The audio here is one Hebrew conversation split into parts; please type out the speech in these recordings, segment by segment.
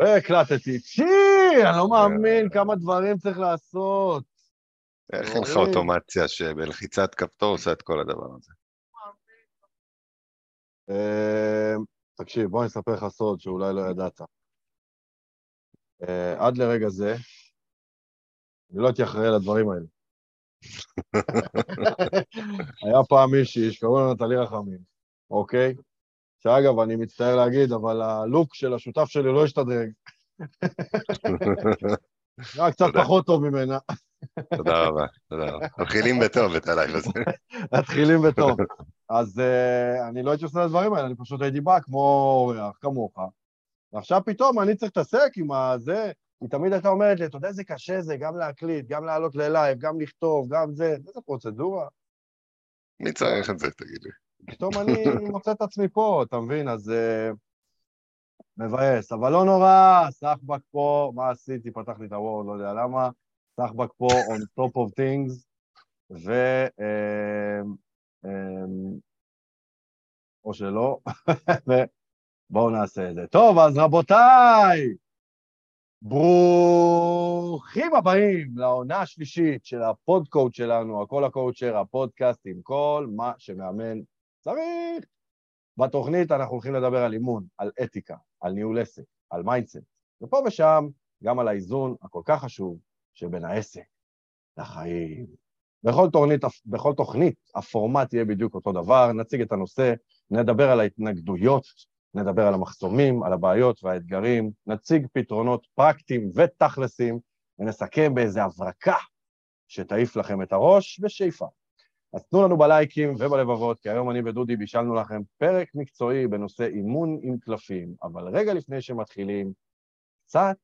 והקלטתי. צ'י, אני לא מאמין כמה דברים צריך לעשות. איך אין לך אוטומציה שבלחיצת כפתור עושה את כל הדבר הזה? אה, תקשיב, בוא אני אספר לך סוד שאולי לא ידעת. אה, עד לרגע זה, אני לא הייתי אחראי לדברים האלה. היה פעם מישהי שקראו לה נטלי רחמים, אוקיי? שאגב, אני מצטער להגיד, אבל הלוק של השותף שלי לא השתדרג. היה קצת פחות טוב ממנה. תודה רבה, תודה רבה. מתחילים בטוב את הלייב הזה. מתחילים בטוב. אז אה, אני לא הייתי עושה את הדברים האלה, אני פשוט הייתי בא כמו אורח, כמוך, ועכשיו פתאום אני צריך להתעסק עם הזה, היא תמיד הייתה אומרת לי, אתה יודע איזה קשה זה, גם להקליט, גם לעלות ללייב, גם לכתוב, גם זה, איזה פרוצדורה. מי צריך את זה, תגיד לי? פתאום אני מוצא את עצמי פה, אתה מבין? אז uh, מבאס, אבל לא נורא, סחבק פה, מה עשיתי? פתח לי את הוורד, לא יודע למה. סחבק פה on top of things, ו... Uh, um, או שלא, ובואו נעשה את זה. טוב, אז רבותיי, ברוכים הבאים לעונה השלישית של הפודקאוט שלנו, הכל הקואוצ'ר, הפודקאסט עם כל מה שמאמן צריך. בתוכנית אנחנו הולכים לדבר על אימון, על אתיקה, על ניהול עסק, על mindset, ופה ושם גם על האיזון הכל כך חשוב שבין העסק לחיים. בכל תוכנית, בכל תוכנית הפורמט יהיה בדיוק אותו דבר, נציג את הנושא, נדבר על ההתנגדויות, נדבר על המחסומים, על הבעיות והאתגרים, נציג פתרונות פרקטיים ותכלסים, ונסכם באיזה הברקה שתעיף לכם את הראש בשאיפה. אז תנו לנו בלייקים ובלבבות, כי היום אני ודודי בישלנו לכם פרק מקצועי בנושא אימון עם קלפים, אבל רגע לפני שמתחילים, קצת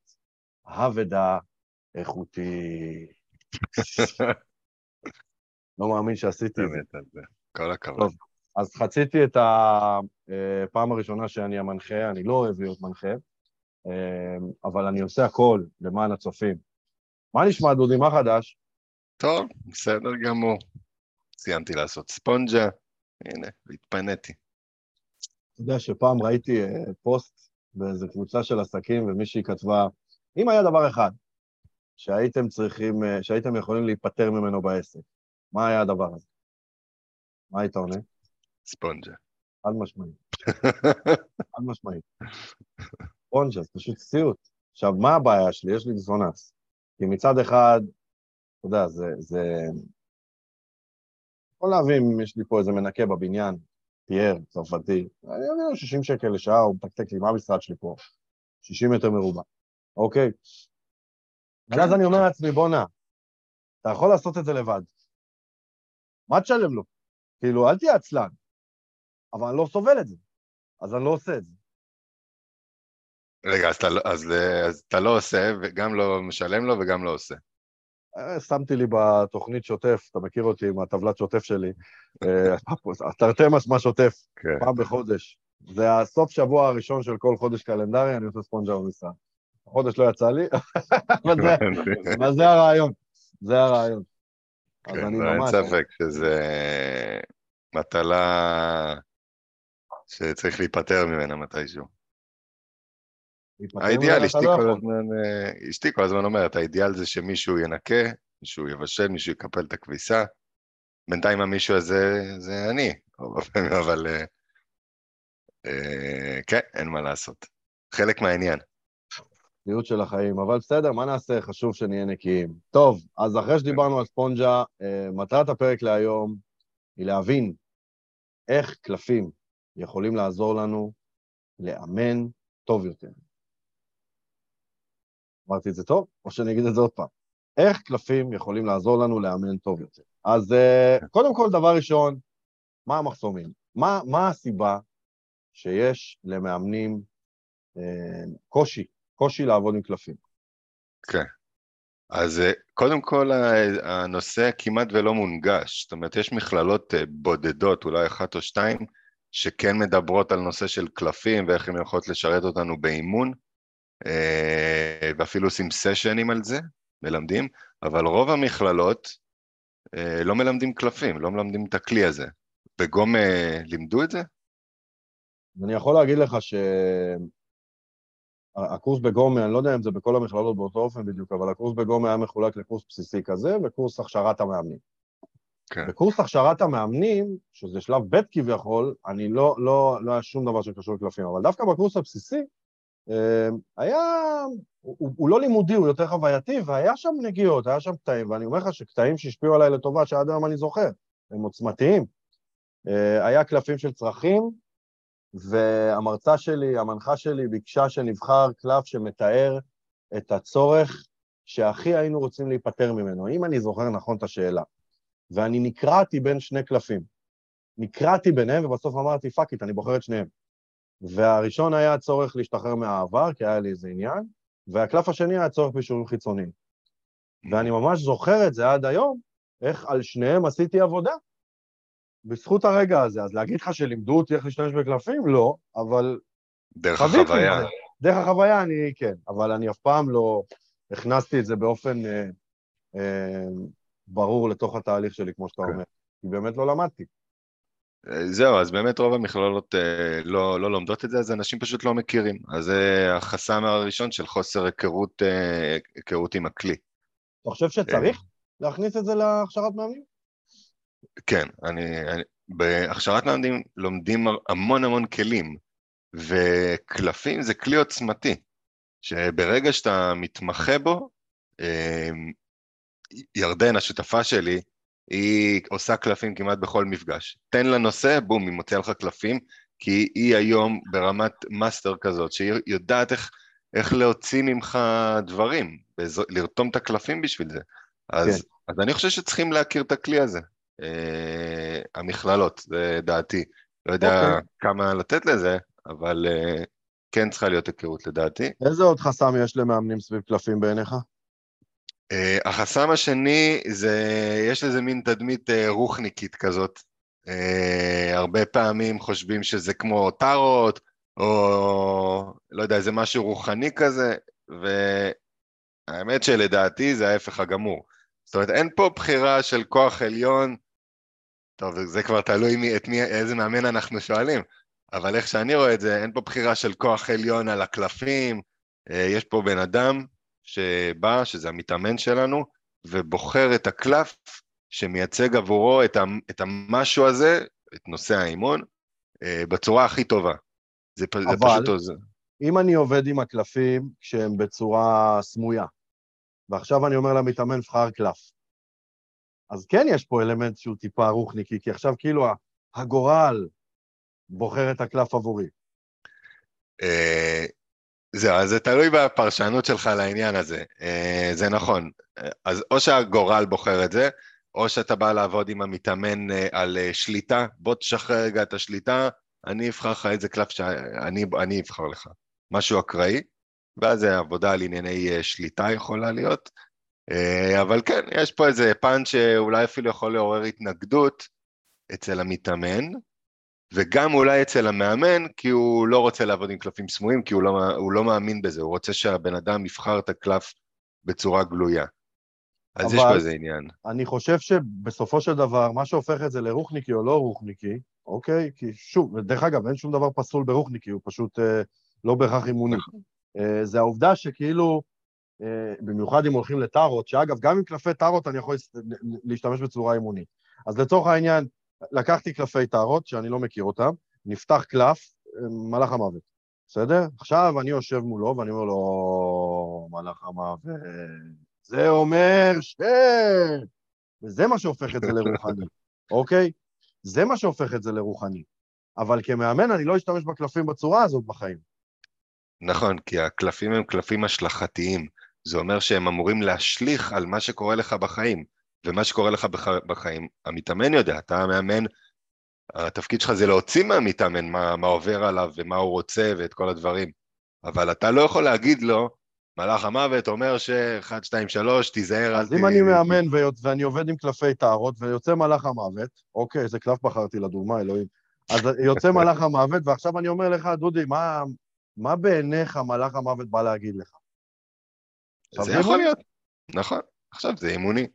אבדה איכותי. לא מאמין שעשיתי את זה. כל הכבוד. אז חציתי את הפעם הראשונה שאני המנחה, אני לא אוהב להיות מנחה, אבל אני עושה הכל למען הצופים. מה נשמע, דודי? מה חדש? טוב, בסדר גמור. סיימתי לעשות ספונג'ה, הנה, התפניתי. אתה יודע שפעם ראיתי אה, פוסט באיזו קבוצה של עסקים, ומישהי כתבה, אם היה דבר אחד שהייתם צריכים, אה, שהייתם יכולים להיפטר ממנו בעסק, מה היה הדבר הזה? מה היית עונה? ספונג'ה. חד משמעית. חד משמעית. ספונג'ה, זה פשוט סיוט. עכשיו, מה הבעיה שלי? יש לי דיסוננס. כי מצד אחד, אתה יודע, זה... זה... יכול להבין אם יש לי פה איזה מנקה בבניין, פייר, צרפתי, אני אביא לו 60 שקל לשעה, הוא מתקתק לי, מה המשרד שלי פה? 60 מטר מרובע, אוקיי? ואז אני אומר לעצמי, בואנה, אתה יכול לעשות את זה לבד. מה תשלם לו? כאילו, אל תהיה עצלן. אבל אני לא סובל את זה, אז אני לא עושה את זה. רגע, אז אתה, לא, אז, אז אתה לא עושה, וגם לא משלם לו וגם לא עושה. אה, שמתי לי בתוכנית שוטף, אתה מכיר אותי עם הטבלת שוטף שלי, תרתי משמע שוטף. פעם בחודש. זה הסוף שבוע הראשון של כל חודש קלנדרי, אני עושה ספונג'ה במשרד. החודש לא יצא לי, אבל זה הרעיון, זה הרעיון. כן, אין ספק שזה מטלה שצריך להיפטר ממנה מתישהו. האידיאל, אשתי לא כל הזמן, אה, אשתי כל הזמן אומרת, האידיאל זה שמישהו ינקה, מישהו יבשל, מישהו יקפל את הכביסה. בינתיים המישהו הזה זה אני, אבל אה, אה, כן, אין מה לעשות. חלק מהעניין. צניעות של החיים, אבל בסדר, מה נעשה? חשוב שנהיה נקיים. טוב, אז אחרי שדיברנו על ספונג'ה, אה, מטרת הפרק להיום היא להבין איך קלפים יכולים לעזור לנו לאמן טוב יותר. אמרתי את זה טוב, או שאני אגיד את זה עוד פעם? איך קלפים יכולים לעזור לנו לאמן טוב יותר? אז אה, קודם כל, דבר ראשון, מה המחסומים? מה, מה הסיבה שיש למאמנים אה, קושי קושי לעבוד עם קלפים. כן. אז אה, קודם כל הנושא כמעט ולא מונגש, זאת אומרת יש מכללות אה, בודדות, אולי אחת או שתיים, שכן מדברות על נושא של קלפים ואיך הן יכולות לשרת אותנו באימון, אה, ואפילו עושים סשנים על זה, מלמדים, אבל רוב המכללות לא מלמדים קלפים, לא מלמדים את הכלי הזה. בגום לימדו את זה? אני יכול להגיד לך ש... הקורס בגומי, אני לא יודע אם זה בכל המכללות באותו אופן בדיוק, אבל הקורס בגומי היה מחולק לקורס בסיסי כזה וקורס הכשרת המאמנים. כן. בקורס הכשרת המאמנים, שזה שלב ב' כביכול, אני לא, לא, לא היה שום דבר שקשור לקלפים, אבל דווקא בקורס הבסיסי, אה, היה, הוא, הוא לא לימודי, הוא יותר חווייתי, והיה שם נגיעות, היה שם קטעים, ואני אומר לך שקטעים שהשפיעו עליי לטובה, שעד היום אני זוכר, הם עוצמתיים. אה, היה קלפים של צרכים, והמרצה שלי, המנחה שלי, ביקשה שנבחר קלף שמתאר את הצורך שהכי היינו רוצים להיפטר ממנו, אם אני זוכר נכון את השאלה. ואני נקרעתי בין שני קלפים. נקרעתי ביניהם, ובסוף אמרתי, fuck it, אני בוחר את שניהם. והראשון היה הצורך להשתחרר מהעבר, כי היה לי איזה עניין, והקלף השני היה הצורך באישורים חיצוניים. ואני ממש זוכר את זה עד היום, איך על שניהם עשיתי עבודה. בזכות הרגע הזה. אז להגיד לך שלימדו אותי איך להשתמש בקלפים? לא, אבל... דרך החוויה. דרך החוויה אני כן, אבל אני אף פעם לא הכנסתי את זה באופן אה, אה, ברור לתוך התהליך שלי, כמו שאתה כן. אומר, כי באמת לא למדתי. זהו, אז באמת רוב המכללות אה, לא, לא לומדות את זה, אז אנשים פשוט לא מכירים. אז זה החסם הראשון של חוסר היכרות, אה, היכרות עם הכלי. אתה חושב שצריך להכניס את זה להכשרת מאמנים? כן, אני, אני, בהכשרת מאמנים לומדים המון המון כלים, וקלפים זה כלי עוצמתי, שברגע שאתה מתמחה בו, אה, ירדן, השותפה שלי, היא עושה קלפים כמעט בכל מפגש. תן לה נושא, בום, היא מוציאה לך קלפים, כי היא היום ברמת מאסטר כזאת, שהיא יודעת איך, איך להוציא ממך דברים, לרתום את הקלפים בשביל זה. אז, כן. אז אני חושב שצריכים להכיר את הכלי הזה. אה, המכללות, זה דעתי. לא יודע okay. אוקיי. כמה לתת לזה, אבל אה, כן צריכה להיות היכרות לדעתי. איזה עוד חסם יש למאמנים סביב קלפים בעיניך? Uh, החסם השני זה, יש לזה מין תדמית uh, רוחניקית כזאת. Uh, הרבה פעמים חושבים שזה כמו טארות, או לא יודע, איזה משהו רוחני כזה, והאמת שלדעתי זה ההפך הגמור. זאת אומרת, אין פה בחירה של כוח עליון, טוב, זה כבר תלוי מי, את מי, איזה מאמן אנחנו שואלים, אבל איך שאני רואה את זה, אין פה בחירה של כוח עליון על הקלפים, יש פה בן אדם שבא, שזה המתאמן שלנו, ובוחר את הקלף שמייצג עבורו את, את המשהו הזה, את נושא האימון, אה, בצורה הכי טובה. זה, אבל, זה פשוט... אבל אם אני עובד עם הקלפים כשהם בצורה סמויה, ועכשיו אני אומר למתאמן, בחר קלף, אז כן יש פה אלמנט שהוא טיפה רוחניקי, כי עכשיו כאילו הגורל בוחר את הקלף עבורי. זהו, אז זה תלוי בפרשנות שלך לעניין הזה, אה, זה נכון. אז או שהגורל בוחר את זה, או שאתה בא לעבוד עם המתאמן אה, על אה, שליטה, בוא תשחרר רגע את השליטה, אני אבחר לך איזה קלף שאני אבחר לך, משהו אקראי, ואז עבודה על ענייני שליטה יכולה להיות. אבל כן, יש פה איזה פן שאולי אפילו יכול לעורר התנגדות אצל המתאמן, וגם אולי אצל המאמן, כי הוא לא רוצה לעבוד עם קלפים סמויים, כי הוא לא, הוא לא מאמין בזה, הוא רוצה שהבן אדם יבחר את הקלף בצורה גלויה. אז יש איזה עניין. אני חושב שבסופו של דבר, מה שהופך את זה לרוחניקי או לא רוחניקי, אוקיי? כי שוב, דרך אגב, אין שום דבר פסול ברוחניקי, הוא פשוט אה, לא בהכרח אימוני. נכון. אה, זה העובדה שכאילו, אה, במיוחד אם הולכים לטארות, שאגב, גם עם קלפי טארות אני יכול להשתמש בצורה אימונית. אז לצורך העניין, לקחתי קלפי טהרות, שאני לא מכיר אותם, נפתח קלף, מלאך המוות, בסדר? עכשיו אני יושב מולו ואני אומר לו, מלאך המוות, זה אומר ש... וזה מה שהופך את זה לרוחני, אוקיי? זה מה שהופך את זה לרוחני. אבל כמאמן אני לא אשתמש בקלפים בצורה הזאת בחיים. נכון, כי הקלפים הם קלפים השלכתיים. זה אומר שהם אמורים להשליך על מה שקורה לך בחיים. ומה שקורה לך בח... בחיים, המתאמן יודע, אתה המאמן, התפקיד שלך זה להוציא מהמתאמן מה, מה עובר עליו ומה הוא רוצה ואת כל הדברים, אבל אתה לא יכול להגיד לו, מלאך המוות אומר ש-1, 2, 3, תיזהר, אז אם אני מאמן ואני עובד עם קלפי טהרות ויוצא מלאך המוות, אוקיי, איזה קלף בחרתי לדוגמה, אלוהים. אז יוצא מלאך המוות, ועכשיו אני אומר לך, דודי, מה, מה בעיניך מלאך המוות בא להגיד לך? זה יכול להיות, נכון, עכשיו זה אימוני.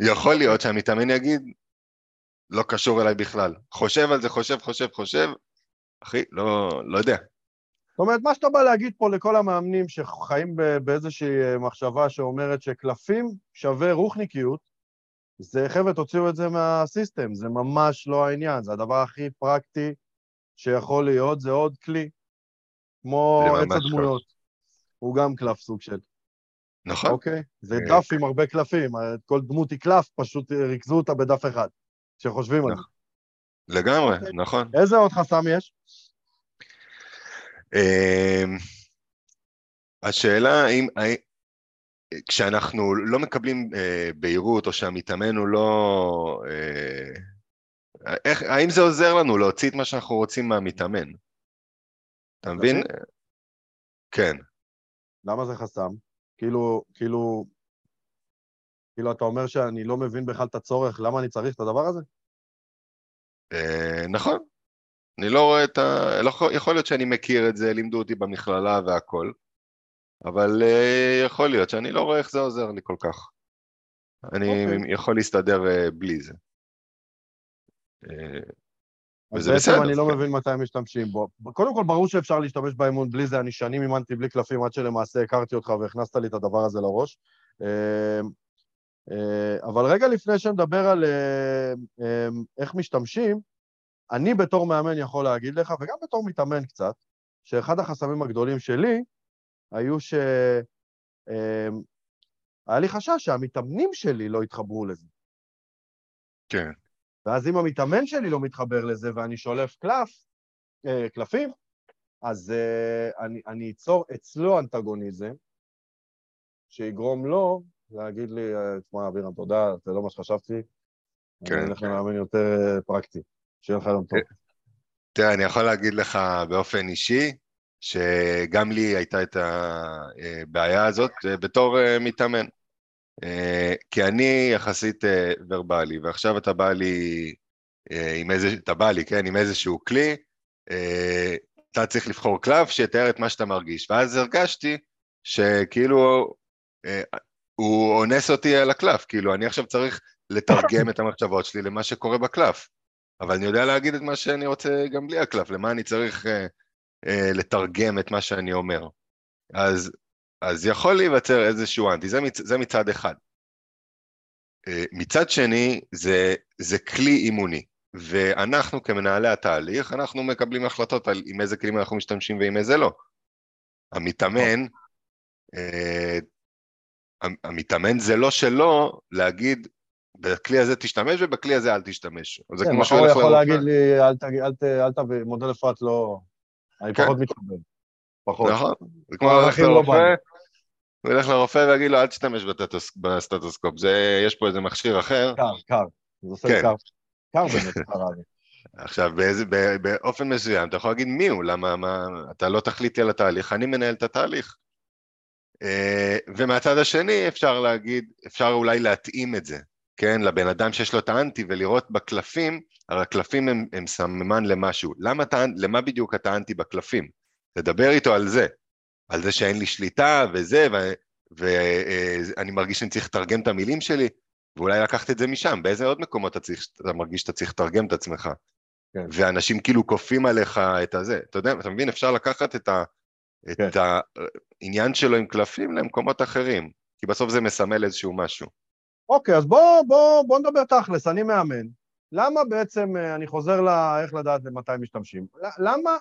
יכול להיות שהמתאמן יגיד, לא קשור אליי בכלל. חושב על זה, חושב, חושב, חושב, אחי, לא, לא יודע. זאת אומרת, מה שאתה בא להגיד פה לכל המאמנים שחיים באיזושהי אה, מחשבה שאומרת שקלפים שווה רוחניקיות, זה, חבר'ה, תוציאו את זה מהסיסטם, זה ממש לא העניין, זה הדבר הכי פרקטי שיכול להיות, זה עוד כלי, כמו עץ הדמויות. הוא גם קלף סוג של. נכון. אוקיי? זה אה, דף עם הרבה קלפים, כל דמות היא קלף, פשוט ריכזו אותה בדף אחד, כשחושבים על זה. לגמרי, אוקיי. נכון. איזה עוד חסם יש? אמ, השאלה האם, כשאנחנו לא מקבלים אה, בהירות, או שהמתאמן הוא לא... אה, איך, האם זה עוזר לנו להוציא את מה שאנחנו רוצים מהמתאמן? אתה מבין? כן. למה זה חסם? כאילו, כאילו, כאילו אתה אומר שאני לא מבין בכלל את הצורך, למה אני צריך את הדבר הזה? אה, נכון. אני לא רואה את ה... לא יכול להיות שאני מכיר את זה, לימדו אותי במכללה והכל, אבל אה, יכול להיות שאני לא רואה איך זה עוזר לי כל כך. אני. אוקיי. יכול להסתדר אה, בלי זה. וזה בעצם בסדר. אני לא מבין מתי הם משתמשים בו. קודם כל, ברור שאפשר להשתמש באמון בלי זה, אני שנים אימנתי בלי קלפים עד שלמעשה הכרתי אותך והכנסת לי את הדבר הזה לראש. אה, אבל רגע לפני שנדבר על אה, אה, איך משתמשים, אני בתור מאמן יכול להגיד לך, וגם בתור מתאמן קצת, שאחד החסמים הגדולים שלי היו ש... היה לי חשש שהמתאמנים שלי לא יתחברו לזה. כן. ואז אם המתאמן שלי לא מתחבר לזה ואני שולף קלף, קלפים, אז אני, אני אצור אצלו אנטגוניזם, שיגרום לו להגיד לי, אה, תשמע, אבירם, תודה, זה לא מה שחשבתי. כן. אני הולך למאמן יותר אה, פרקטי. שיהיה לך יום טוב. תראה, אני יכול להגיד לך באופן אישי, שגם לי הייתה את הבעיה הזאת אה, בתור מתאמן. כי אני יחסית ורבלי, ועכשיו אתה בא לי עם איזה, אתה בא לי, כן, עם איזשהו כלי, אתה צריך לבחור קלף שיתאר את מה שאתה מרגיש. ואז הרגשתי שכאילו הוא אונס אותי על הקלף, כאילו, אני עכשיו צריך לתרגם את המחשבות שלי למה שקורה בקלף. אבל אני יודע להגיד את מה שאני רוצה גם בלי הקלף, למה אני צריך אה, אה, לתרגם את מה שאני אומר. אז, אז יכול להיווצר איזשהו אנטי, זה, מצ, זה מצד אחד. אה, מצד שני, זה, זה כלי אימוני, ואנחנו כמנהלי התהליך, אנחנו מקבלים החלטות על עם איזה כלים אנחנו משתמשים ועם איזה לא. המתאמן, אה, המתאמן זה לא שלו להגיד, בכלי הזה תשתמש ובכלי הזה אל תשתמש. זה כן, כמו שהוא יכול להגיד לי, אל תביא, מודל אפרת לא... אני כן. פחות מתכוון. פחות. נכון, זה כמו ללכת לא לרופא, הוא ילך לרופא ויגיד לו, אל תשתמש בסטטוסקופ, זה, יש פה איזה מכשיר אחר. קר, קר, זה עושה כן. קר. קר באמת, לי. עכשיו, באיזה, באופן מסוים, אתה יכול להגיד מי הוא, למה, מה, אתה לא תחליטי על התהליך, אני מנהל את התהליך. אה, ומהצד השני אפשר להגיד, אפשר אולי להתאים את זה, כן, לבן אדם שיש לו את האנטי ולראות בקלפים, הרי הקלפים הם, הם סממן למשהו. למה, אתה, למה בדיוק אתה אנטי בקלפים? תדבר איתו על זה, על זה שאין לי שליטה וזה, ואני אה, מרגיש שאני צריך לתרגם את המילים שלי, ואולי לקחת את זה משם, באיזה עוד מקומות אתה, צריך, אתה מרגיש שאתה צריך לתרגם את עצמך? כן. ואנשים כאילו כופים עליך את הזה. אתה יודע, אתה מבין, אפשר לקחת את, ה, את כן. העניין שלו עם קלפים למקומות אחרים, כי בסוף זה מסמל איזשהו משהו. אוקיי, אז בוא, בוא, בוא נדבר תכלס, אני מאמן. למה בעצם, אה, אני חוזר לאיך לדעת מתי משתמשים, למה,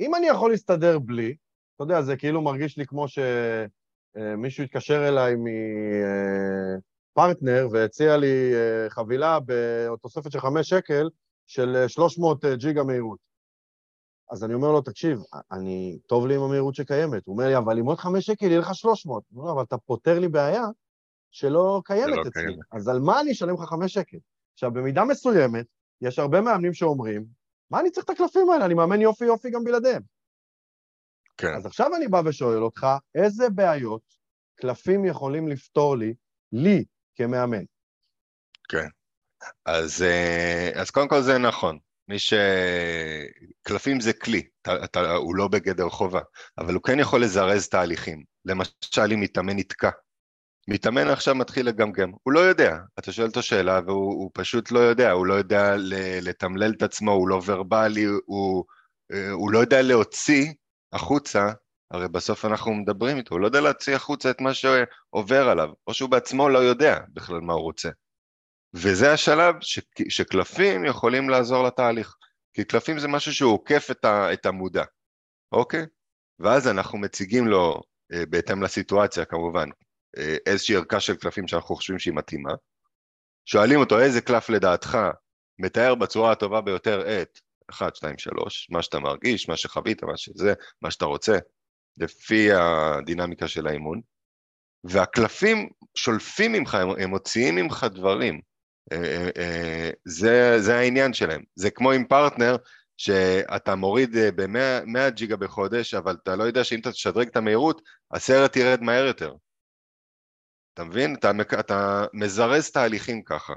אם אני יכול להסתדר בלי, אתה יודע, זה כאילו מרגיש לי כמו שמישהו אה, התקשר אליי מפרטנר אה, והציע לי חבילה בתוספת של חמש שקל של 300 ג'יגה מהירות. אז אני אומר לו, תקשיב, אני, טוב לי עם המהירות שקיימת. הוא אומר לי, אבל עם עוד חמש שקל יהיה לך 300. הוא אומר, אבל אתה פותר לי בעיה שלא קיימת אצלי. קיימת. אז על מה אני אשלם לך חמש שקל? עכשיו, במידה מסוימת, יש הרבה מאמנים שאומרים, מה אני צריך את הקלפים האלה? אני מאמן יופי יופי גם בלעדיהם. כן. אז עכשיו אני בא ושואל אותך, איזה בעיות קלפים יכולים לפתור לי, לי כמאמן? כן. אז, אה, אז קודם כל זה נכון. מי ש... קלפים זה כלי, אתה, אתה, הוא לא בגדר חובה, אבל הוא כן יכול לזרז תהליכים. למשל אם מתאמן נתקע. מתאמן עכשיו מתחיל לגמגם, הוא לא יודע, אתה שואל אותו שאלה והוא פשוט לא יודע, הוא לא יודע לתמלל את עצמו, הוא לא ורבלי, הוא, הוא לא יודע להוציא החוצה, הרי בסוף אנחנו מדברים איתו, הוא לא יודע להוציא החוצה את מה שעובר עליו, או שהוא בעצמו לא יודע בכלל מה הוא רוצה. וזה השלב ש, שקלפים יכולים לעזור לתהליך, כי קלפים זה משהו שהוא עוקף את, ה, את המודע, אוקיי? ואז אנחנו מציגים לו, אה, בהתאם לסיטואציה כמובן, אה, איזושהי ערכה של קלפים שאנחנו חושבים שהיא מתאימה, שואלים אותו איזה קלף לדעתך מתאר בצורה הטובה ביותר את 1, 2, 3, מה שאתה מרגיש, מה שחווית, מה שזה, מה שאתה רוצה, לפי הדינמיקה של האימון, והקלפים שולפים ממך, הם, הם מוציאים ממך דברים. אה, אה, זה, זה העניין שלהם. זה כמו עם פרטנר, שאתה מוריד אה, ב-100 ג'יגה בחודש, אבל אתה לא יודע שאם אתה תשדרג את המהירות, הסרט ירד מהר יותר. אתה מבין? אתה, אתה מזרז תהליכים ככה.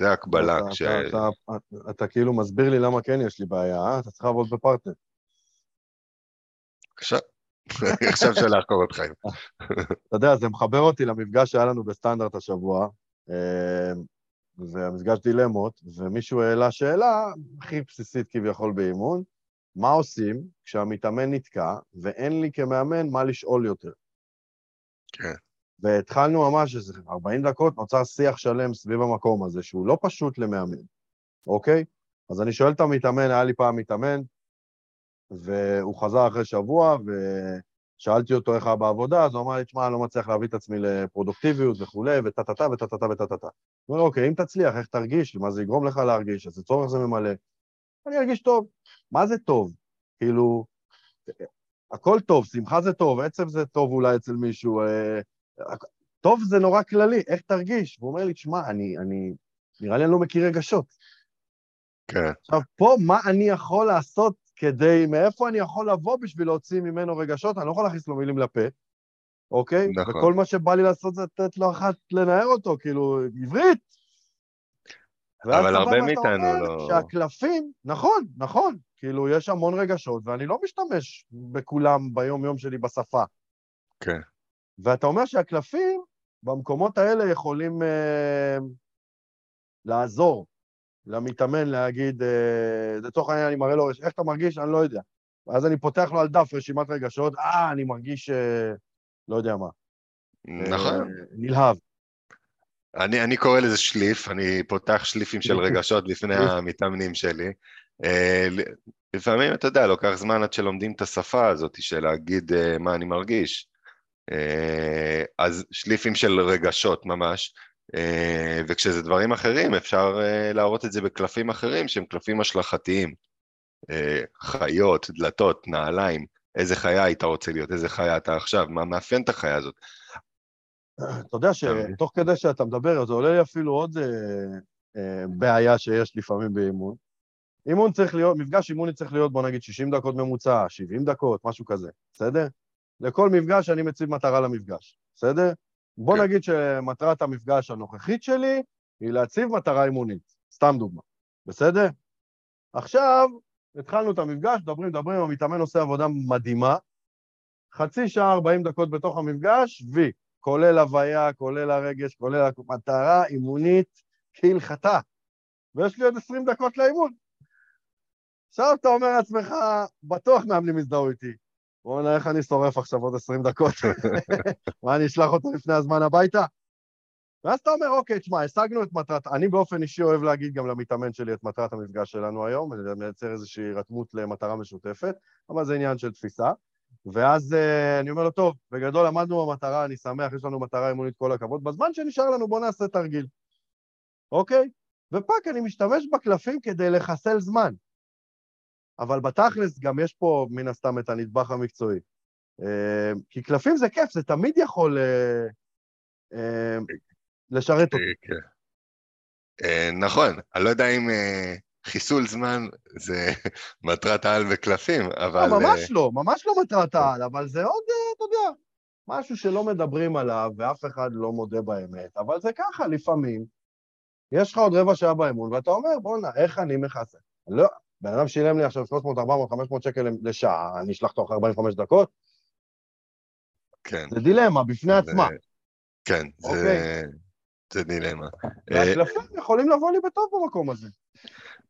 זה הקבלה. אתה, ש... אתה, אתה, אתה, אתה כאילו מסביר לי למה כן יש לי בעיה, אה? אתה צריך לעבוד בפרטנר. בבקשה. עכשיו שלח קורות חיים. אתה יודע, זה מחבר אותי למפגש שהיה לנו בסטנדרט השבוע, והמפגש דילמות, ומישהו העלה שאלה הכי בסיסית כביכול באימון, מה עושים כשהמתאמן נתקע ואין לי כמאמן מה לשאול יותר? כן. והתחלנו ממש איזה 40 דקות, נוצר שיח שלם סביב המקום הזה, שהוא לא פשוט למאמן, אוקיי? אז אני שואל את המתאמן, היה לי פעם מתאמן, והוא חזר אחרי שבוע, ושאלתי אותו איך היה בעבודה, אז הוא אמר לי, תשמע, אני לא מצליח להביא את עצמי לפרודוקטיביות וכולי, וטה-טה-טה וטה-טה-טה. הוא אומר, אוקיי, אם תצליח, איך תרגיש? מה זה יגרום לך להרגיש? איזה צורך זה ממלא? אני ארגיש טוב. מה זה טוב? כאילו, הכל טוב, שמחה זה טוב, עצב זה טוב אולי אצל מישהו, אה, טוב זה נורא כללי, איך תרגיש? והוא אומר לי, תשמע, אני, אני, נראה לי אני לא מכיר רגשות. כן. עכשיו, פה, מה אני יכול לעשות כדי, מאיפה אני יכול לבוא בשביל להוציא ממנו רגשות? אני לא יכול להכניס לו מילים לפה, אוקיי? נכון. וכל מה שבא לי לעשות זה לתת לו אחת לנער אותו, כאילו, עברית. אבל הרבה מאיתנו לא... שהקלפים, נכון, נכון, כאילו, יש המון רגשות, ואני לא משתמש בכולם ביום-יום שלי בשפה. כן. ואתה אומר שהקלפים במקומות האלה יכולים אה, לעזור למתאמן להגיד, אה, לצורך העניין אני מראה לו, איך אתה מרגיש? אני לא יודע. ואז אני פותח לו על דף רשימת רגשות, אה, אני מרגיש, אה, לא יודע מה. נכון. אה, נלהב. אני, אני קורא לזה שליף, אני פותח שליפים של רגשות בפני המתאמנים שלי. אה, לפעמים, אתה יודע, לוקח זמן עד שלומדים את השפה הזאת של להגיד אה, מה אני מרגיש. אה, אז שליפים של רגשות ממש, אה, וכשזה דברים אחרים אפשר אה, להראות את זה בקלפים אחרים שהם קלפים השלכתיים. חיות, דלתות, נעליים, איזה חיה היית רוצה להיות, איזה חיה אתה עכשיו, מה מאפיין את החיה הזאת. אתה יודע שתוך כדי שאתה מדבר, זה עולה לי אפילו עוד בעיה שיש לפעמים באימון. אימון צריך להיות, מפגש אימוני צריך להיות, בוא נגיד 60 דקות ממוצע, 70 דקות, משהו כזה, בסדר? לכל מפגש אני מציב מטרה למפגש, בסדר? בוא כן. נגיד שמטרת המפגש הנוכחית שלי היא להציב מטרה אימונית, סתם דוגמה, בסדר? עכשיו, התחלנו את המפגש, מדברים, מדברים, המתאמן עושה עבודה מדהימה, חצי שעה, 40 דקות בתוך המפגש, וי, כולל הוויה, כולל הרגש, כולל המטרה אימונית כהלכתה. ויש לי עוד 20 דקות לאימון. עכשיו אתה אומר לעצמך, בטוח מאמנים יזדהו איתי. בוא'נה, איך אני שורף עכשיו עוד 20 דקות? מה, אני אשלח אותו לפני הזמן הביתה? ואז אתה אומר, אוקיי, תשמע, השגנו את מטרת... אני באופן אישי אוהב להגיד גם למתאמן שלי את מטרת המפגש שלנו היום, אני מייצר איזושהי הירתמות למטרה משותפת, אבל זה עניין של תפיסה. ואז uh, אני אומר לו, טוב, בגדול למדנו במטרה, אני שמח, יש לנו מטרה אימונית, כל הכבוד. בזמן שנשאר לנו, בואו נעשה תרגיל, אוקיי? ופאק, אני משתמש בקלפים כדי לחסל זמן. אבל בתכלס גם יש פה מן הסתם את הנדבך המקצועי. אה, כי קלפים זה כיף, זה תמיד יכול אה, אה, לשרת אותי. כן. נכון, אני לא יודע אם חיסול זמן זה מטרת העל בקלפים, אבל... לא, ממש לא, ממש לא מטרת העל, אבל זה עוד, אתה יודע, משהו שלא מדברים עליו ואף אחד לא מודה באמת, אבל זה ככה, לפעמים יש לך עוד רבע שעה באמון, ואתה אומר, בואנה, איך אני מכסה? לא, בן אדם שילם לי עכשיו 300, 400, 500 שקל לשעה, אני אשלח תוך 45 דקות? כן. זה דילמה בפני זה... עצמה. כן, זה... אוקיי. זה דילמה. והקלפים יכולים לבוא לי בטוב במקום הזה.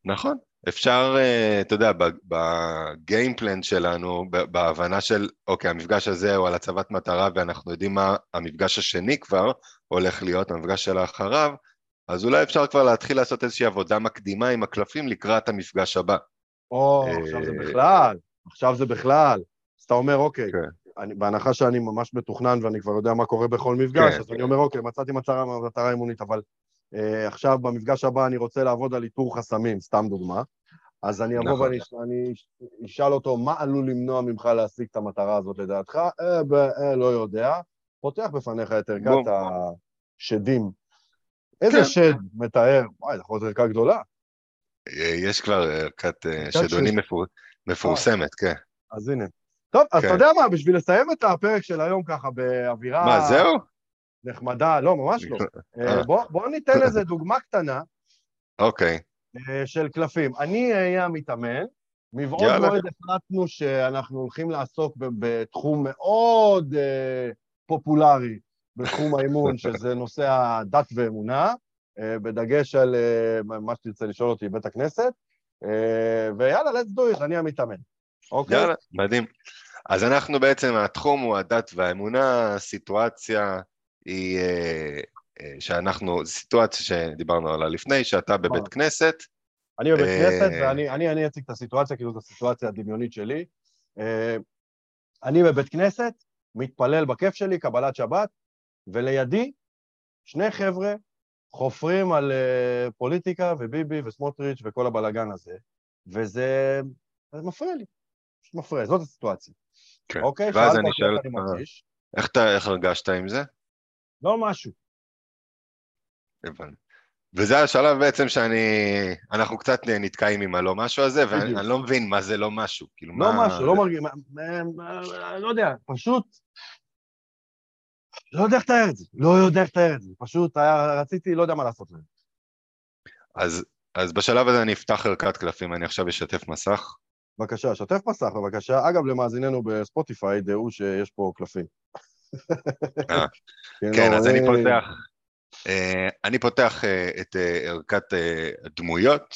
נכון, אפשר, אה, אתה יודע, בגיימפלן שלנו, בהבנה של, אוקיי, המפגש הזה הוא על הצבת מטרה ואנחנו יודעים מה המפגש השני כבר הולך להיות, המפגש של האחריו, אז אולי אפשר כבר להתחיל לעשות איזושהי עבודה מקדימה עם הקלפים לקראת המפגש הבא. או, עכשיו זה בכלל, עכשיו זה בכלל. אז אתה אומר, אוקיי, כן. אני, בהנחה שאני ממש מתוכנן ואני כבר יודע מה קורה בכל מפגש, כן, אז כן. אני אומר, אוקיי, מצאתי מטרה, מטרה אימונית, אבל אה, עכשיו במפגש הבא אני רוצה לעבוד על איתור חסמים, סתם דוגמה. אז אני אבוא נכון. ואני אשאל אותו, מה עלול למנוע ממך להשיג את המטרה הזאת לדעתך? אה, ב, אה, לא יודע. פותח בפניך את ערכת השדים. איזה כן. שד מתאר? וואי, זו יכול להיות ערכה גדולה. אה, יש כבר ערכת אה, שדונים מפור... מפורסמת, כן. אז הנה. טוב, אז כן. אתה יודע מה, בשביל לסיים את הפרק של היום ככה באווירה... מה, זהו? נחמדה, לא, ממש לא. אה, בוא, בוא ניתן איזה דוגמה קטנה. אוקיי. של קלפים. אני אהיה המתאמן, מבעוד מועד החלטנו שאנחנו הולכים לעסוק בתחום מאוד פופולרי בתחום האימון, שזה נושא הדת ואמונה, בדגש על מה שתרצה לשאול אותי, בית הכנסת, ויאללה, let's do it, אני המתאמן. אוקיי? יאללה, מדהים. אז אנחנו בעצם, התחום הוא הדת והאמונה, הסיטואציה היא אה, אה, שאנחנו, זו סיטואציה שדיברנו עליה לפני, שאתה בבית נכון. כנסת. אני בבית אה, כנסת, ואני אני, אני אציג את הסיטואציה, כאילו זו הסיטואציה הדמיונית שלי. אני בבית כנסת, מתפלל בכיף שלי, קבלת שבת, ולידי שני חבר'ה חופרים על פוליטיקה וביבי וסמוטריץ' וכל הבלגן הזה, וזה מפריע לי. פשוט מפריע, זאת הסיטואציה. כן. אוקיי? ואז אני שואל אותך, איך, אתה, איך הרגשת עם זה? לא משהו. הבנתי. וזה השלב בעצם שאני, אנחנו קצת נתקעים עם הלא משהו הזה, ואני לא מבין מה זה לא משהו, כאילו לא מה... משהו, לא מרגיש, לא יודע, פשוט, לא יודע איך לתאר את זה, לא יודע איך לתאר את זה, פשוט היה, רציתי, לא יודע מה לעשות להם. אז, אז בשלב הזה אני אפתח ערכת קלפים, אני עכשיו אשתף מסך. בבקשה, שתף מסך בבקשה. אגב, למאזיננו בספוטיפיי, דעו שיש פה קלפים. אה, כן, כן אז אני פותח, אה, אני פותח אה, את ערכת הדמויות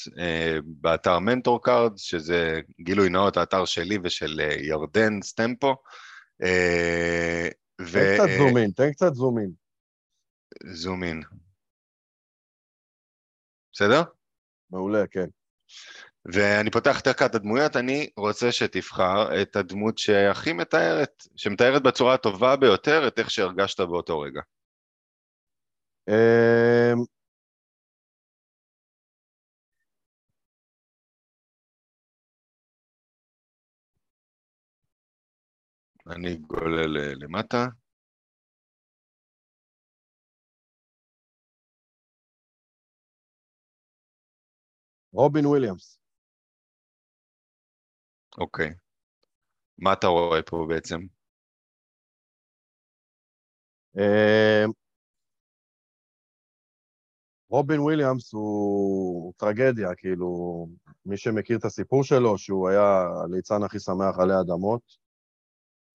באתר Mentor Card, שזה גילוי נאות, האתר שלי ושל ירדן סטמפו. תן קצת זומין, תן קצת זומין. זומין. בסדר? מעולה, כן. ואני פותח את ערכת הדמויות, אני רוצה שתבחר את הדמות שהכי מתארת, שמתארת בצורה הטובה ביותר את איך שהרגשת באותו רגע. אני גולל למטה. רובין וויליאמס. אוקיי. מה אתה רואה פה בעצם? אמ, רובין וויליאמס הוא טרגדיה, כאילו, מי שמכיר את הסיפור שלו, שהוא היה הליצן הכי שמח עלי אדמות,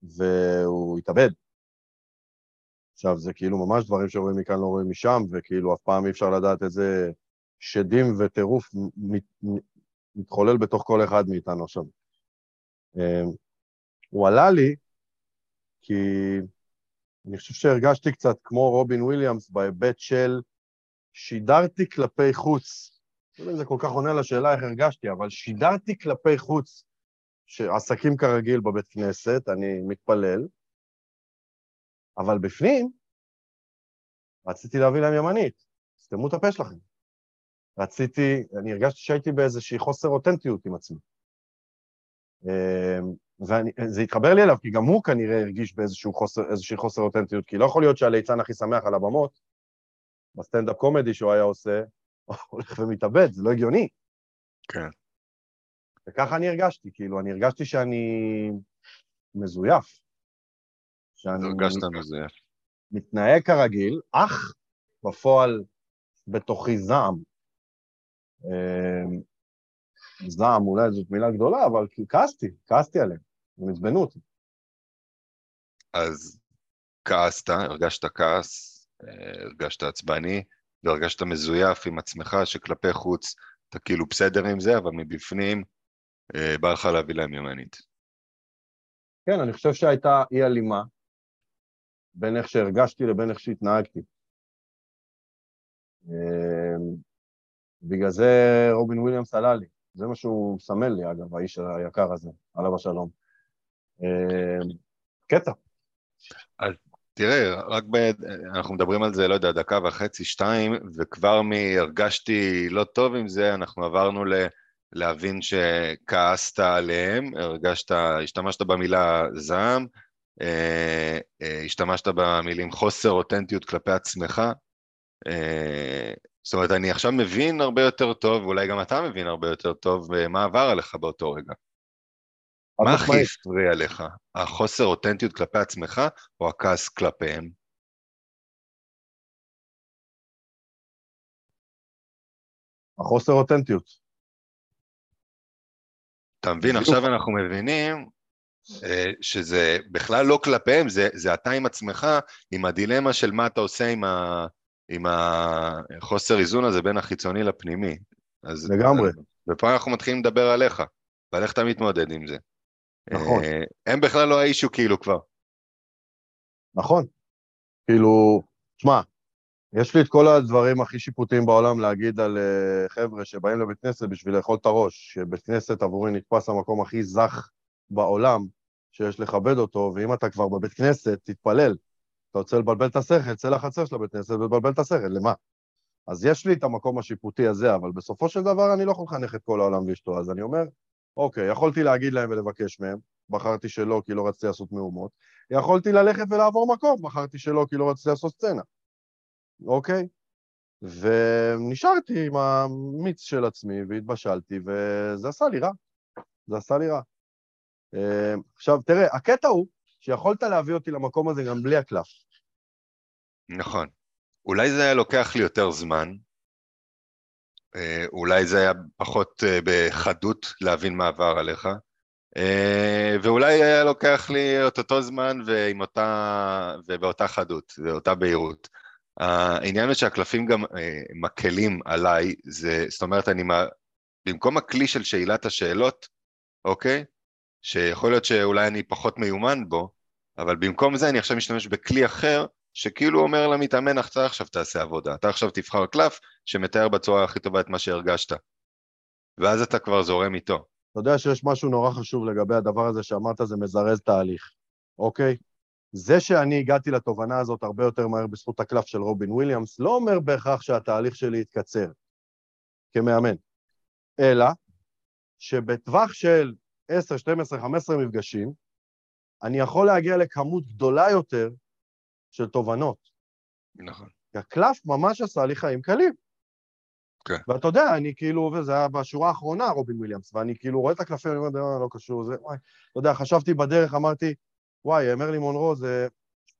והוא התאבד. עכשיו, זה כאילו ממש דברים שרואים מכאן, לא רואים משם, וכאילו אף פעם אי אפשר לדעת איזה שדים וטירוף מתחולל בתוך כל אחד מאיתנו עכשיו. אמ, הוא עלה לי כי אני חושב שהרגשתי קצת כמו רובין וויליאמס בהיבט של שידרתי כלפי חוץ. לא יודע אם זה כל כך עונה לשאלה איך הרגשתי, אבל שידרתי כלפי חוץ, שעסקים כרגיל בבית כנסת, אני מתפלל, אבל בפנים רציתי להביא להם ימנית, סתמו את הפה שלכם. רציתי, אני הרגשתי שהייתי באיזושהי חוסר אותנטיות עם עצמי. אמ, וזה התחבר לי אליו, כי גם הוא כנראה הרגיש באיזושהי חוסר, חוסר אותנטיות, כי לא יכול להיות שהליצן הכי שמח על הבמות, בסטנדאפ קומדי שהוא היה עושה, הולך ומתאבד, זה לא הגיוני. כן. וככה אני הרגשתי, כאילו, אני הרגשתי שאני מזויף. שאני... הרגשת מזויף. מתנהג כרגיל, אך בפועל בתוכי זעם. אמ, זעם אולי זאת מילה גדולה, אבל כעסתי, כעסתי עליהם, הם עצבנו אותי. אז כעסת, הרגשת כעס, הרגשת עצבני, והרגשת מזויף עם עצמך, שכלפי חוץ אתה כאילו בסדר עם זה, אבל מבפנים אה, בא לך להביא להם ימנית. כן, אני חושב שהייתה אי הלימה בין איך שהרגשתי לבין איך שהתנהגתי. אה, בגלל זה רובין וויליאמס עלה לי. זה מה שהוא מסמל לי, אגב, האיש היקר הזה, עליו השלום. אה, קטע. אז תראה, רק ב... אנחנו מדברים על זה, לא יודע, דקה וחצי, שתיים, וכבר מהרגשתי לא טוב עם זה, אנחנו עברנו ל... להבין שכעסת עליהם, הרגשת, השתמשת במילה זעם, אה, אה, השתמשת במילים חוסר אותנטיות כלפי עצמך. אה, זאת אומרת, אני עכשיו מבין הרבה יותר טוב, ואולי גם אתה מבין הרבה יותר טוב, מה עבר עליך באותו רגע. מה הכי הפריע לך? החוסר אותנטיות כלפי עצמך, או הכעס כלפיהם? החוסר אותנטיות. אתה מבין, עכשיו אנחנו מבינים אה, שזה בכלל לא כלפיהם, זה, זה אתה עם עצמך, עם הדילמה של מה אתה עושה עם, ה, עם החוסר איזון הזה בין החיצוני לפנימי. אז, לגמרי. ופה אנחנו מתחילים לדבר עליך, ועל איך אתה מתמודד עם זה. נכון. אה, הם בכלל לא האישו כאילו כבר. נכון. כאילו, שמע, יש לי את כל הדברים הכי שיפוטיים בעולם להגיד על uh, חבר'ה שבאים לבית כנסת בשביל לאכול את הראש, שבית כנסת עבורי נתפס המקום הכי זך בעולם, שיש לכבד אותו, ואם אתה כבר בבית כנסת, תתפלל. אתה רוצה לבלבל את השכל, צא לחצר של הבית כנסת ולבלבל את השכל, למה? אז יש לי את המקום השיפוטי הזה, אבל בסופו של דבר אני לא יכול לחנך את כל העולם ואשתו, אז אני אומר, אוקיי, יכולתי להגיד להם ולבקש מהם, בחרתי שלא כי לא רציתי לעשות מהומות, יכולתי ללכת ולעבור מקום, בחרתי שלא כי לא רציתי לעשות סצנה, אוקיי? ונשארתי עם המיץ של עצמי והתבשלתי, וזה עשה לי רע. זה עשה לי רע. אה, עכשיו, תראה, הקטע הוא שיכולת להביא אותי למקום הזה גם בלי הקלף. נכון. אולי זה היה לוקח לי יותר זמן, אה, אולי זה היה פחות אה, בחדות להבין מה עבר עליך, אה, ואולי היה לוקח לי את אותו זמן ועם אותה, ובאותה חדות, ואותה בהירות. העניין הוא שהקלפים גם מקלים עליי, זה, זאת אומרת, אני, במקום הכלי של שאלת השאלות, אוקיי? שיכול להיות שאולי אני פחות מיומן בו, אבל במקום זה אני עכשיו משתמש בכלי אחר, שכאילו אומר למתאמן, אתה עכשיו תעשה עבודה, אתה עכשיו תבחר קלף שמתאר בצורה הכי טובה את מה שהרגשת. ואז אתה כבר זורם איתו. אתה יודע שיש משהו נורא חשוב לגבי הדבר הזה שאמרת, זה מזרז תהליך, אוקיי? זה שאני הגעתי לתובנה הזאת הרבה יותר מהר בזכות הקלף של רובין וויליאמס, לא אומר בהכרח שהתהליך שלי יתקצר כמאמן, אלא שבטווח של 10, 12, 15 מפגשים, אני יכול להגיע לכמות גדולה יותר של תובנות. נכון. הקלף ממש עשה לי חיים קלים. כן. ואתה יודע, אני כאילו, וזה היה בשורה האחרונה, רובין וויליאמס, ואני כאילו רואה את הקלפים, אני אומר, לא, לא קשור, זה, וואי. אתה יודע, חשבתי בדרך, אמרתי, וואי, מרילין מונרו זה...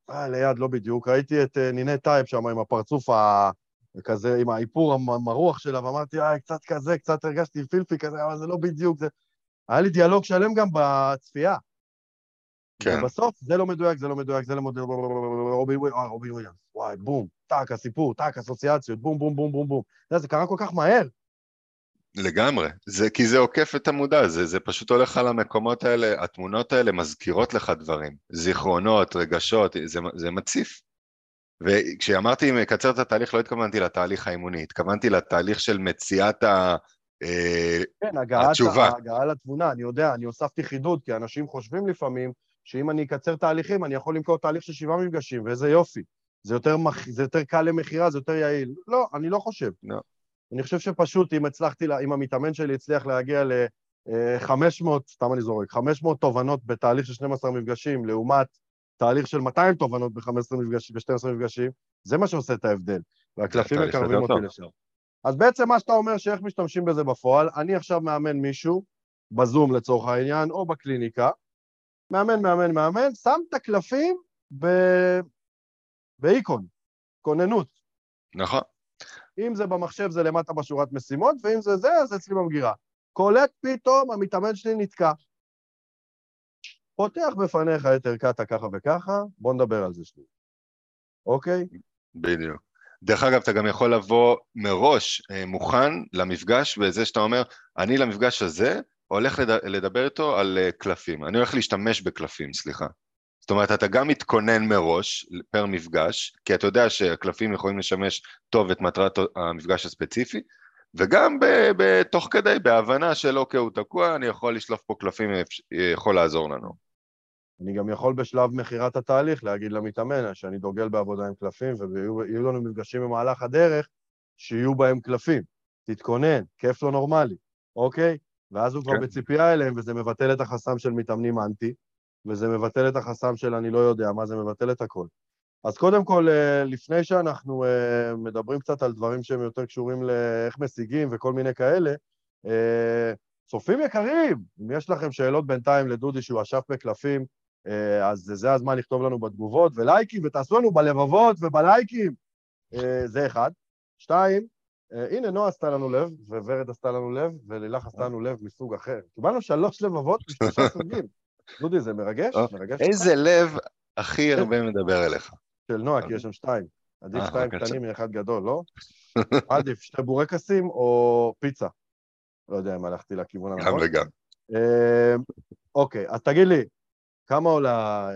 אה, ליד, לא בדיוק. ראיתי את אה, ניני טייפ שם עם הפרצוף ה... כזה, עם האיפור המרוח שלה, ואמרתי, אה, קצת כזה, קצת הרגשתי פילפי כזה, אבל זה לא בדיוק, זה... היה לי דיאלוג שלם גם בצפייה. כן. ובסוף, זה לא מדויק, זה לא מדויק, זה לא מדויק, רובין וויליאמס, וואי, בום, טאק, הסיפור, טאק, אסוציאציות, בום, בום, בום, בום, בום. זה קרה כל כך מהר. לגמרי, זה, כי זה עוקף את המודע, זה, זה פשוט הולך על המקומות האלה, התמונות האלה מזכירות לך דברים, זיכרונות, רגשות, זה, זה מציף. וכשאמרתי מקצר את התהליך, לא התכוונתי לתהליך האימוני, התכוונתי לתהליך של מציאת ה... אה, כן, הגעת, התשובה. הגעה לתבונה, אני יודע, אני הוספתי חידוד, כי אנשים חושבים לפעמים שאם אני אקצר תהליכים, אני יכול למכור תהליך של שבעה מפגשים, ואיזה יופי. זה יותר, מח... זה יותר קל למכירה, זה יותר יעיל. לא, אני לא חושב. לא. אני חושב שפשוט אם הצלחתי, אם המתאמן שלי הצליח להגיע ל-500, אה, סתם אני זורק, 500 תובנות בתהליך של 12 מפגשים, לעומת תהליך של 200 תובנות ב-15 מפגשים, ב-12 מפגשים, זה מה שעושה את ההבדל, והקלפים מקרבים אותי לשם. אז בעצם מה שאתה אומר, שאיך משתמשים בזה בפועל, אני עכשיו מאמן מישהו, בזום לצורך העניין, או בקליניקה, מאמן, מאמן, מאמן, שם את הקלפים ב... באיקון, כוננות. נכון. אם זה במחשב זה למטה בשורת משימות, ואם זה זה, אז אצלי במגירה. קולט פתאום, המתאמן שלי נתקע. פותח בפניך את ערכת הככה וככה, בוא נדבר על זה שנייה. אוקיי? בדיוק. דרך אגב, אתה גם יכול לבוא מראש אה, מוכן למפגש, בזה שאתה אומר, אני למפגש הזה הולך לדבר איתו על אה, קלפים, אני הולך להשתמש בקלפים, סליחה. זאת אומרת, אתה גם מתכונן מראש פר מפגש, כי אתה יודע שהקלפים יכולים לשמש טוב את מטרת המפגש הספציפי, וגם בתוך כדי, בהבנה של אוקיי, הוא תקוע, אני יכול לשלוף פה קלפים, יכול לעזור לנו. אני גם יכול בשלב מכירת התהליך להגיד למתאמן שאני דוגל בעבודה עם קלפים, ויהיו לנו מפגשים במהלך הדרך שיהיו בהם קלפים. תתכונן, כיף לא נורמלי, אוקיי? ואז הוא כן. כבר בציפייה אליהם, וזה מבטל את החסם של מתאמנים אנטי, וזה מבטל את החסם של אני לא יודע מה, זה מבטל את הכל. אז קודם כל, אה, לפני שאנחנו אה, מדברים קצת על דברים שהם יותר קשורים לאיך משיגים וכל מיני כאלה, אה, צופים יקרים, אם יש לכם שאלות בינתיים לדודי שהוא אשף בקלפים, אז זה הזמן לכתוב לנו בתגובות, ולייקים, ותעשו לנו בלבבות ובלייקים. זה אחד. שתיים, הנה, נועה עשתה לנו לב, וורד עשתה לנו לב, ולילך עשתה לנו לב מסוג אחר. קיבלנו שלוש לבבות משלושה סוגים. דודי, זה מרגש? מרגש איזה לב הכי הרבה מדבר אליך. של נועה, כי יש שם שתיים. עדיף אה, שתיים קטנים מאחד גדול, לא? עדיף שתי בורקסים או פיצה. לא יודע אם הלכתי לכיוון הנכון. גם וגם. אמ, אוקיי, אז תגיד לי, כמה עולה,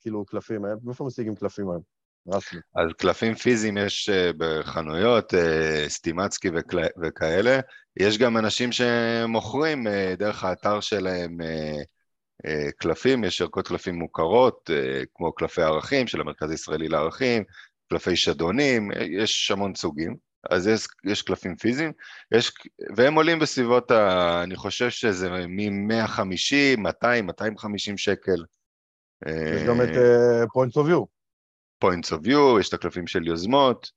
כאילו, קלפים? איפה משיגים קלפים היום? רסמי. אז קלפים פיזיים יש אה, בחנויות, אה, סטימצקי וכאלה. יש גם אנשים שמוכרים דרך האתר שלהם אה, קלפים, יש ערכות קלפים מוכרות, אה, כמו קלפי ערכים של המרכז הישראלי לערכים, קלפי שדונים, אה, יש המון סוגים, אז יש, יש קלפים פיזיים, יש, והם עולים בסביבות, ה, אני חושב שזה מ-150, 200, 250 שקל. יש גם את points of view. points of view, יש את הקלפים של יוזמות,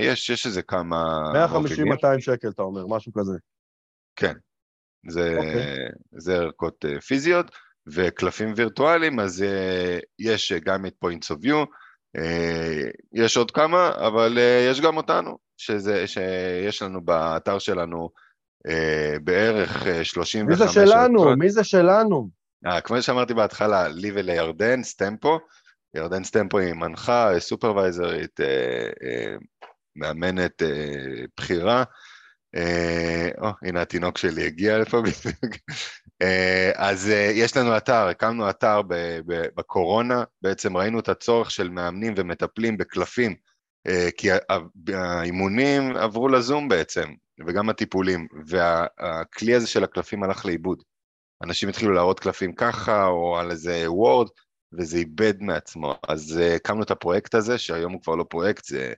יש, יש איזה כמה... 150-200 שקל, אתה אומר, משהו כזה. כן, זה, okay. אוקיי. זה ערכות אה, פיזיות, וקלפים וירטואליים, אז אה, יש גם את points of view, אה, יש עוד כמה, אבל יש גם אותנו, שזה, שיש לנו באתר שלנו בערך 35... מי זה שלנו? ערכות. מי זה שלנו? אה, כמו שאמרתי בהתחלה, לי ולירדן, סטמפו, ירדן סטמפו היא מנחה, סופרוויזרית, מאמנת בכירה, אה, או, הנה התינוק שלי הגיע לפה בדיוק. אה, אז אה, יש לנו אתר, הקמנו אתר בקורונה, בעצם ראינו את הצורך של מאמנים ומטפלים בקלפים, כי האימונים עברו לזום בעצם, וגם הטיפולים, והכלי הזה של הקלפים הלך לאיבוד. אנשים התחילו להראות קלפים ככה, או על איזה וורד, וזה איבד מעצמו. אז הקמנו את הפרויקט הזה, שהיום הוא כבר לא פרויקט, זה אה,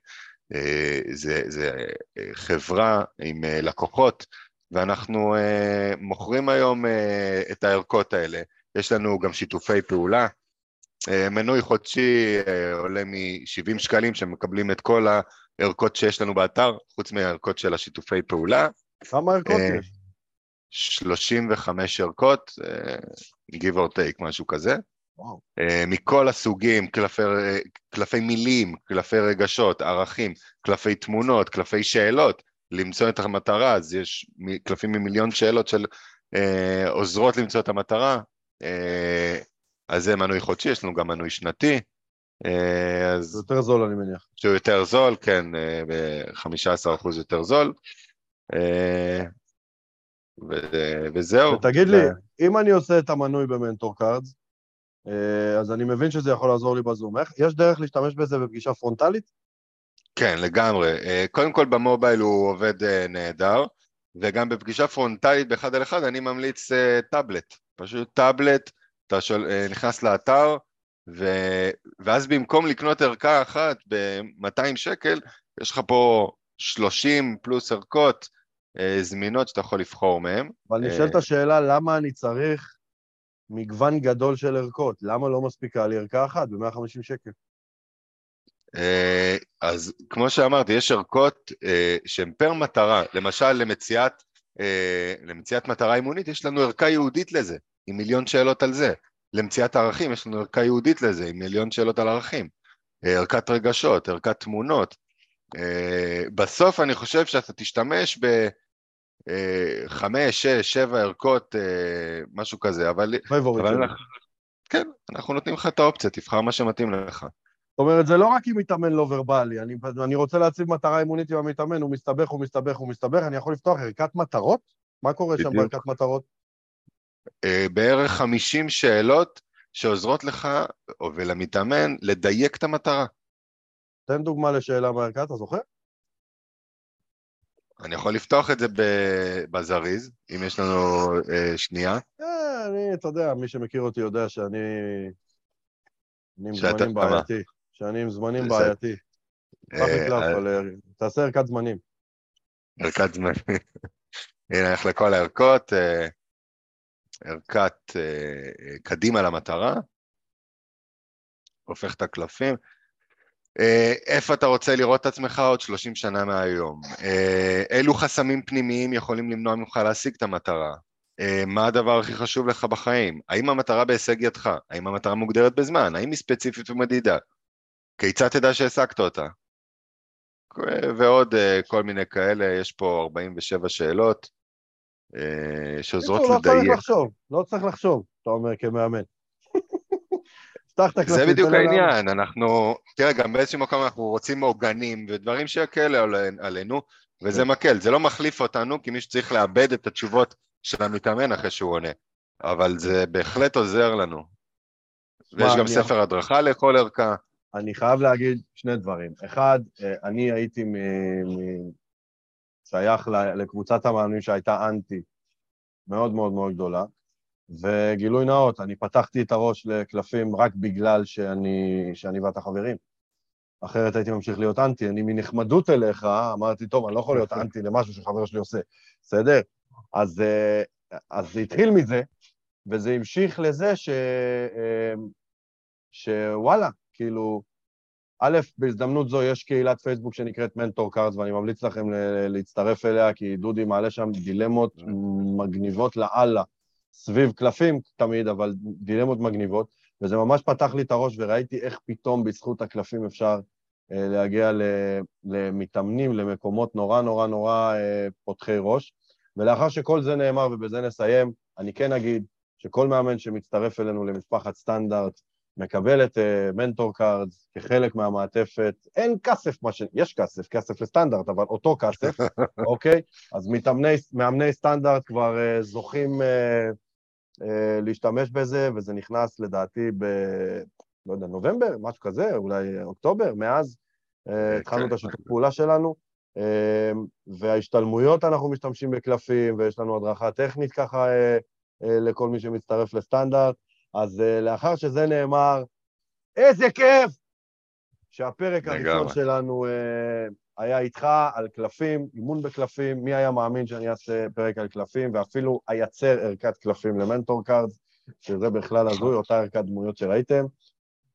זה, זה אה, חברה עם אה, לקוחות, ואנחנו מוכרים היום את הערכות האלה. יש לנו גם שיתופי פעולה. מנוי חודשי עולה מ-70 שקלים, שמקבלים את כל הערכות שיש לנו באתר, חוץ מהערכות של השיתופי פעולה. כמה ערכות יש? 35 ערכות, give or take, משהו כזה. וואו. אה, מכל הסוגים, קלפי, קלפי מילים, קלפי רגשות, ערכים, קלפי תמונות, קלפי שאלות, למצוא את המטרה, אז יש קלפים ממיליון שאלות של אה, עוזרות למצוא את המטרה, אה, אז זה מנוי חודשי, יש לנו גם מנוי שנתי. אה, אז... זה יותר זול אני מניח. שהוא יותר זול, כן, אה, ב-15% יותר זול. אה, ו- וזהו. ותגיד לי, אם אני עושה את המנוי ב Mentor Cards, אה, אז אני מבין שזה יכול לעזור לי בזום. איך, יש דרך להשתמש בזה בפגישה פרונטלית? כן, לגמרי. אה, קודם כל במובייל הוא עובד אה, נהדר, וגם בפגישה פרונטלית באחד על אחד אני ממליץ טאבלט. פשוט טאבלט, אתה שול, נכנס לאתר, ו... ואז במקום לקנות ערכה אחת ב-200 שקל, יש לך פה 30 פלוס ערכות זמינות שאתה יכול לבחור מהן. אבל נשאלת השאלה, למה אני צריך מגוון גדול של ערכות, למה לא מספיקה לי ערכה אחת ב-150 שקל? אה, אז כמו שאמרתי, יש ערכות אה, שהן פר מטרה, למשל למציאת, אה, למציאת מטרה אימונית, יש לנו ערכה ייעודית לזה, עם מיליון שאלות על זה. למציאת ערכים, יש לנו ערכה ייעודית לזה, עם מיליון שאלות על ערכים. ערכת רגשות, ערכת תמונות. בסוף אני חושב שאתה תשתמש ב... חמש, שש, שבע ערכות, אה, משהו כזה, אבל... אבל אנחנו, כן, אנחנו נותנים לך את האופציה, תבחר מה שמתאים לך. זאת אומרת, זה לא רק אם מתאמן לא ורבלי, אני, אני רוצה להציב מטרה אימונית עם המתאמן, הוא מסתבך, הוא מסתבך, הוא מסתבך, אני יכול לפתוח ערכת מטרות? מה קורה שם בדיוק. בערכת מטרות? אה, בערך 50 שאלות שעוזרות לך או- ולמתאמן לדייק את המטרה. תן דוגמה לשאלה מהערכה, אתה זוכר? אני יכול לפתוח את זה בזריז, אם יש לנו אה, שנייה. אה, אני, אתה יודע, מי שמכיר אותי יודע שאני... אני עם זמנים? בעייתי. שאני עם זמנים בעייתי. אה, אה, תעשה ערכת זמנים. ערכת זמן. הנה, נלך לכל הערכות. אה, ערכת קדימה למטרה. הופך את הקלפים. אה, איפה אתה רוצה לראות את עצמך עוד 30 שנה מהיום? אה, אילו חסמים פנימיים יכולים למנוע ממך להשיג את המטרה? אה, מה הדבר הכי חשוב לך בחיים? האם המטרה בהישג ידך? האם המטרה מוגדרת בזמן? האם היא ספציפית ומדידה? כיצד תדע שהשגת אותה? ועוד כל מיני כאלה, יש פה 47 שאלות שעוזרות בקיצור, לא צריך לדייק. לחשוב, לא צריך לחשוב, אתה אומר כמאמן. פתח את הקלפים. זה בדיוק. העניין, אנחנו, תראה, גם באיזשהו מקום אנחנו רוצים עוגנים ודברים שיקלו עלי- עלינו, וזה כן. מקל, זה לא מחליף אותנו, כי מישהו צריך לאבד את התשובות של המתאמן אחרי שהוא עונה, אבל זה בהחלט עוזר לנו. ויש גם ספר הדרכה לכל ערכה. אני חייב להגיד שני דברים. אחד, אה, אני הייתי. שייך לקבוצת המאמנים שהייתה אנטי מאוד מאוד מאוד גדולה, וגילוי נאות, אני פתחתי את הראש לקלפים רק בגלל שאני, שאני ואתה חברים. אחרת הייתי ממשיך להיות אנטי. אני מנחמדות אליך, אמרתי, טוב, אני לא יכול להיות אנטי למשהו שחבר שלי עושה, בסדר? אז, אה, אז זה התחיל מזה, וזה המשיך לזה ש... אה, שוואלה, כאילו, א', בהזדמנות זו יש קהילת פייסבוק שנקראת Mentor Cards, ואני ממליץ לכם להצטרף אליה, כי דודי מעלה שם דילמות מגניבות לאללה, סביב קלפים תמיד, אבל דילמות מגניבות, וזה ממש פתח לי את הראש, וראיתי איך פתאום בזכות הקלפים אפשר אה, להגיע למתאמנים, למקומות נורא נורא נורא אה, פותחי ראש. ולאחר שכל זה נאמר, ובזה נסיים, אני כן אגיד שכל מאמן שמצטרף אלינו למשפחת סטנדרט, מקבל את Mentor אה, Cards כחלק מהמעטפת, אין כסף, מה ש... יש כסף, כסף לסטנדרט, אבל אותו כסף, אוקיי? אז מתאמני, מאמני סטנדרט כבר אה, זוכים אה, להשתמש בזה, וזה נכנס לדעתי ב... לא יודע, נובמבר, משהו כזה, אולי אוקטובר, מאז אה, התחלנו את השיתוף פעולה שלנו. וההשתלמויות אנחנו משתמשים בקלפים, ויש לנו הדרכה טכנית ככה לכל מי שמצטרף לסטנדרט. אז לאחר שזה נאמר, איזה כיף שהפרק. הראשון שלנו היה איתך על קלפים, אימון בקלפים, מי היה מאמין שאני אעשה פרק על קלפים, ואפילו אייצר ערכת קלפים ל Mentor Cards, שזה בכלל הזוי, אותה ערכת דמויות שראיתם.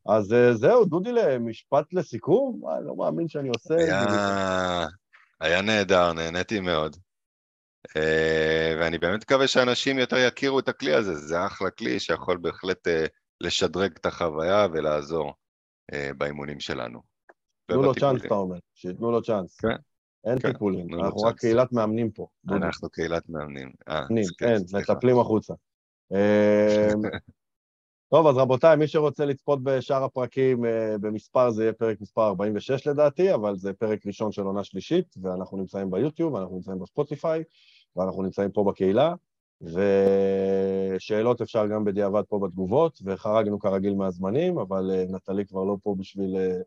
אז אה, זהו, דודי, משפט לסיכום? אה, אני לא מאמין שאני עושה... היה, היה נהדר, נהניתי מאוד. אה, ואני באמת מקווה שאנשים יותר יכירו את הכלי הזה, זה אחלה כלי שיכול בהחלט אה, לשדרג את החוויה ולעזור אה, באימונים שלנו. תנו לו. צ'אנס, אתה אומר, שייתנו לו צ'אנס. כן. אין כן, טיפולים, אנחנו רק. קהילת מאמנים פה. אנחנו קהילת מאמנים. אה, כן, אין. מטפלים החוצה. אמ, טוב, אז רבותיי, מי שרוצה לצפות בשאר הפרקים, אה, במספר זה יהיה פרק מספר 46 לדעתי, אבל זה פרק ראשון של עונה שלישית, ואנחנו נמצאים ביוטיוב, אנחנו נמצאים בספוטיפיי, ואנחנו נמצאים פה בקהילה, ושאלות אפשר גם בדיעבד פה בתגובות, וחרגנו כרגיל מהזמנים, אבל אה, נטלי כבר לא פה בשביל אה,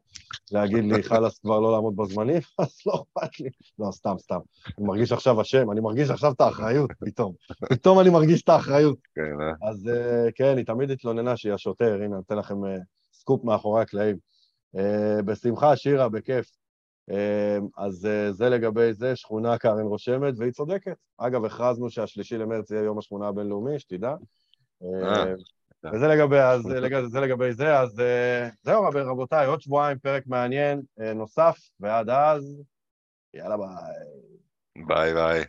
להגיד לי, חלאס כבר לא לעמוד בזמנים, אז לא אכפת לי. לא, סתם, סתם. אני מרגיש עכשיו אשם, אני מרגיש עכשיו את האחריות, פתאום. פתאום אני מרגיש את האחריות. כן, אה? אז אה, כן, היא תמיד התלוננה שהיא השוטר, הנה, אני אתן לכם סקופ מאחורי הקלעים. בשמחה, שירה, בכיף. אה, אז אה, זה לגבי זה, שכונה קארן רושמת, והיא צודקת. אגב, הכרזנו שהשלישי למרץ יהיה יום השכונה הבינלאומי, שתדע. אה, אה, וזה לגבי, אז, זה לגבי זה, אז זהו, רב- רבותיי, עוד שבועיים פרק מעניין נוסף, ועד אז, יאללה ביי. ביי ביי.